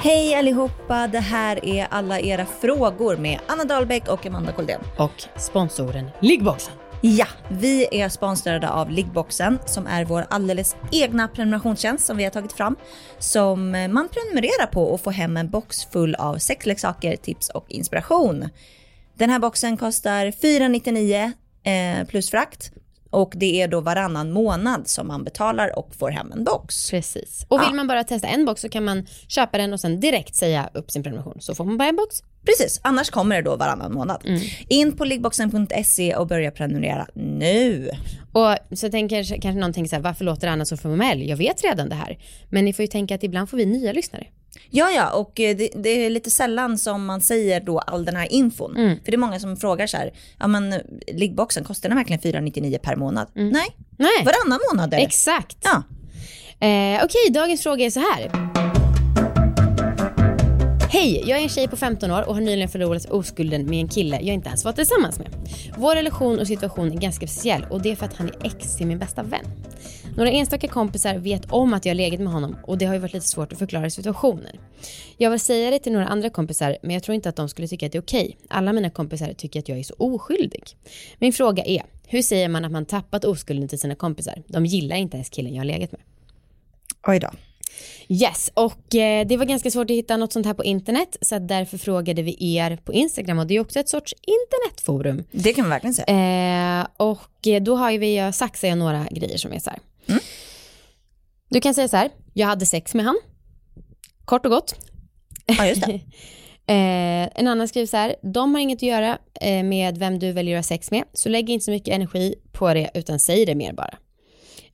Hej allihopa, det här är alla era frågor med Anna Dahlbäck och Amanda Koldén. Och sponsoren Liggboxen. Ja, vi är sponsrade av Liggboxen som är vår alldeles egna prenumerationstjänst som vi har tagit fram. Som man prenumererar på och får hem en box full av sexleksaker, tips och inspiration. Den här boxen kostar 499 eh, plus frakt och det är då varannan månad som man betalar och får hem en box. Precis. Och vill Ja. man bara testa en box så kan man köpa den och sen direkt säga upp sin prenumeration. Så får man bara en box. Precis, annars kommer det då varannan månad. In på liggboxen.se och börja prenumerera nu. Och så tänker kanske någon tänker så här, varför låter Anna så formell? Jag vet redan det här. Men ni får ju tänka att ibland får vi nya lyssnare. Ja, ja, och eh, det, det är lite sällan som man säger då all den här infon. För det är många som frågar så här, ja men eh, liggboxen, kostar den verkligen 499 per månad? Nej, Nej, varannan månad är det. exakt. Ja. Eh, Okej, dagens fråga är så här. Hej, jag är en tjej på 15 år och har nyligen förlorat oskulden med en kille jag inte ens varit tillsammans med. Vår relation och situation är ganska speciell och det är för att han är ex till min bästa vän. Några enstaka kompisar vet om att jag har legat med honom och det har ju varit lite svårt att förklara situationen. Jag vill säga det till några andra kompisar men jag tror inte att de skulle tycka att det är okej. Alla mina kompisar tycker att jag är så oskyldig. Min fråga är, hur säger man att man tappat oskulden till sina kompisar? De gillar inte ens killen jag har legat med. Oj då. Yes, och eh, det var ganska svårt att hitta något sånt här på internet så därför frågade vi er på Instagram och det är också ett sorts internetforum. Det kan man verkligen säga. Eh, och eh, då har ju vi, jag saxar jag några grejer som är så här. Du kan säga så här, jag hade sex med han. Kort och gott. Ja, just det. Eh, en annan skriver så här, de har inget att göra med vem du väljer att ha sex med, så lägg inte så mycket energi på det utan säg det mer bara.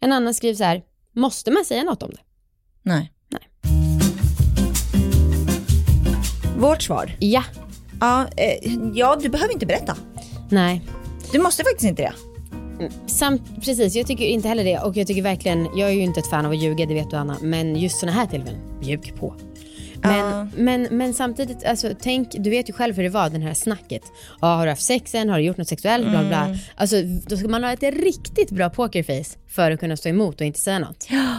En annan skriver så här, måste man säga något om det? Nej. Nej. Vårt svar? Ja, Ja, eh, ja, du behöver inte berätta. nej. Du måste faktiskt inte det. Samt, precis, jag tycker inte heller det och jag tycker verkligen, jag är ju inte ett fan av att ljuga, det vet du Anna, men just såna här tillfällen, ljug på. Men, Ja. men, men samtidigt, alltså, tänk, du vet ju själv hur det var, den här snacket. Ja, har du haft sex än? Har du gjort något sexuellt? Bla, bla. Alltså, då ska man ha ett riktigt bra pokerface för att kunna stå emot och inte säga något. Ja,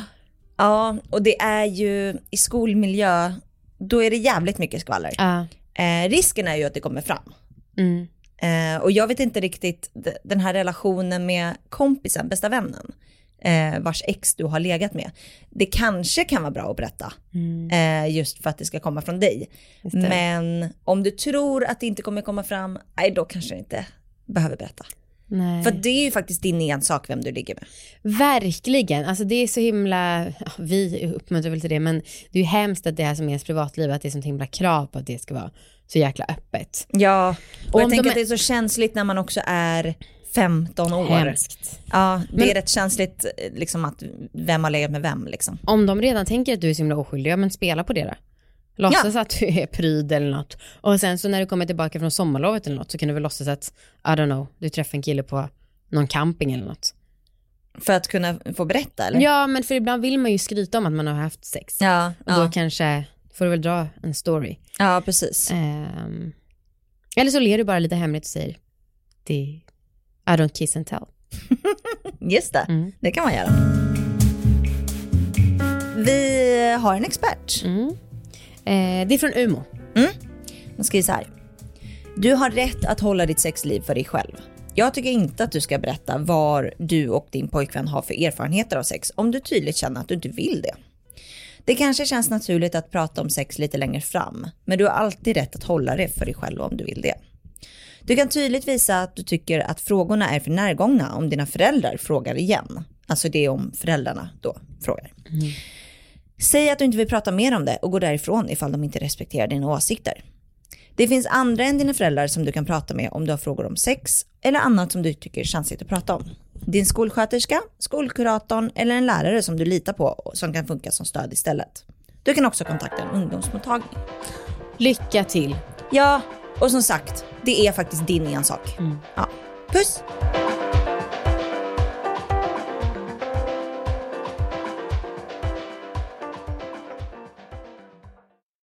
och det är ju i skolmiljö, då är det jävligt mycket skvaller. Ja. Eh, risken är ju att det kommer fram. Mm. Eh, och jag vet inte riktigt den här relationen med kompisen, bästa vännen, eh, vars ex du har legat med. Det kanske kan vara bra att berätta, eh, just för att det ska komma från dig. Det. Men om du tror att det inte kommer komma fram, nej då kanske du inte behöver berätta. Nej. För det är ju faktiskt din ensak vem du ligger med. Verkligen, alltså det är så himla, vi uppmuntrar väl till det, men det är ju hemskt att det här som är ens privatliv, att det är sånt himla krav på att det ska vara så jäkla öppet. Ja, och om jag tänker de att det är så känsligt när man också är 15 år. Hemskt. Ja, det Men- är rätt känsligt eh, liksom att vem har legat med vem liksom. Om de redan tänker att du är så himla oskyldig, ja men spela på det då. Låtsas att du är pryd eller något. Och sen så när du kommer tillbaka från sommarlovet eller något så kan du väl låtsas att, I don't know, du träffar en kille på någon camping eller något. För att kunna få berätta eller? Ja men för ibland vill man ju skryta om att man har haft sex. ja, Och då ja, kanske får du väl dra en story. ja precis. Ehm, eller så ler du bara lite hemligt och säger, I don't kiss and tell. Just det, Mm. det kan man göra. Vi har en expert. Mm. Eh, det är från Umo. Den skriver så här. Du har rätt att hålla ditt sexliv för dig själv. Jag tycker inte att du ska berätta vad du och din pojkvän har för erfarenheter av sex om du tydligt känner att du inte vill det. Det kanske känns naturligt att prata om sex lite längre fram, men du har alltid rätt att hålla det för dig själv om du vill det. Du kan tydligt visa att du tycker att frågorna är för närgångna om dina föräldrar frågar igen. Alltså det är om föräldrarna då frågar. Säg att du inte vill prata mer om det och gå därifrån ifall de inte respekterar dina åsikter. Det finns andra än dina föräldrar som du kan prata med om du har frågor om sex eller annat som du tycker är känsligt att prata om. Din skolsköterska, skolkuratorn eller en lärare som du litar på som kan funka som stöd istället. Du kan också kontakta en ungdomsmottagning. Lycka till. Ja, och som sagt, det är faktiskt din ensak. Ja. Puss!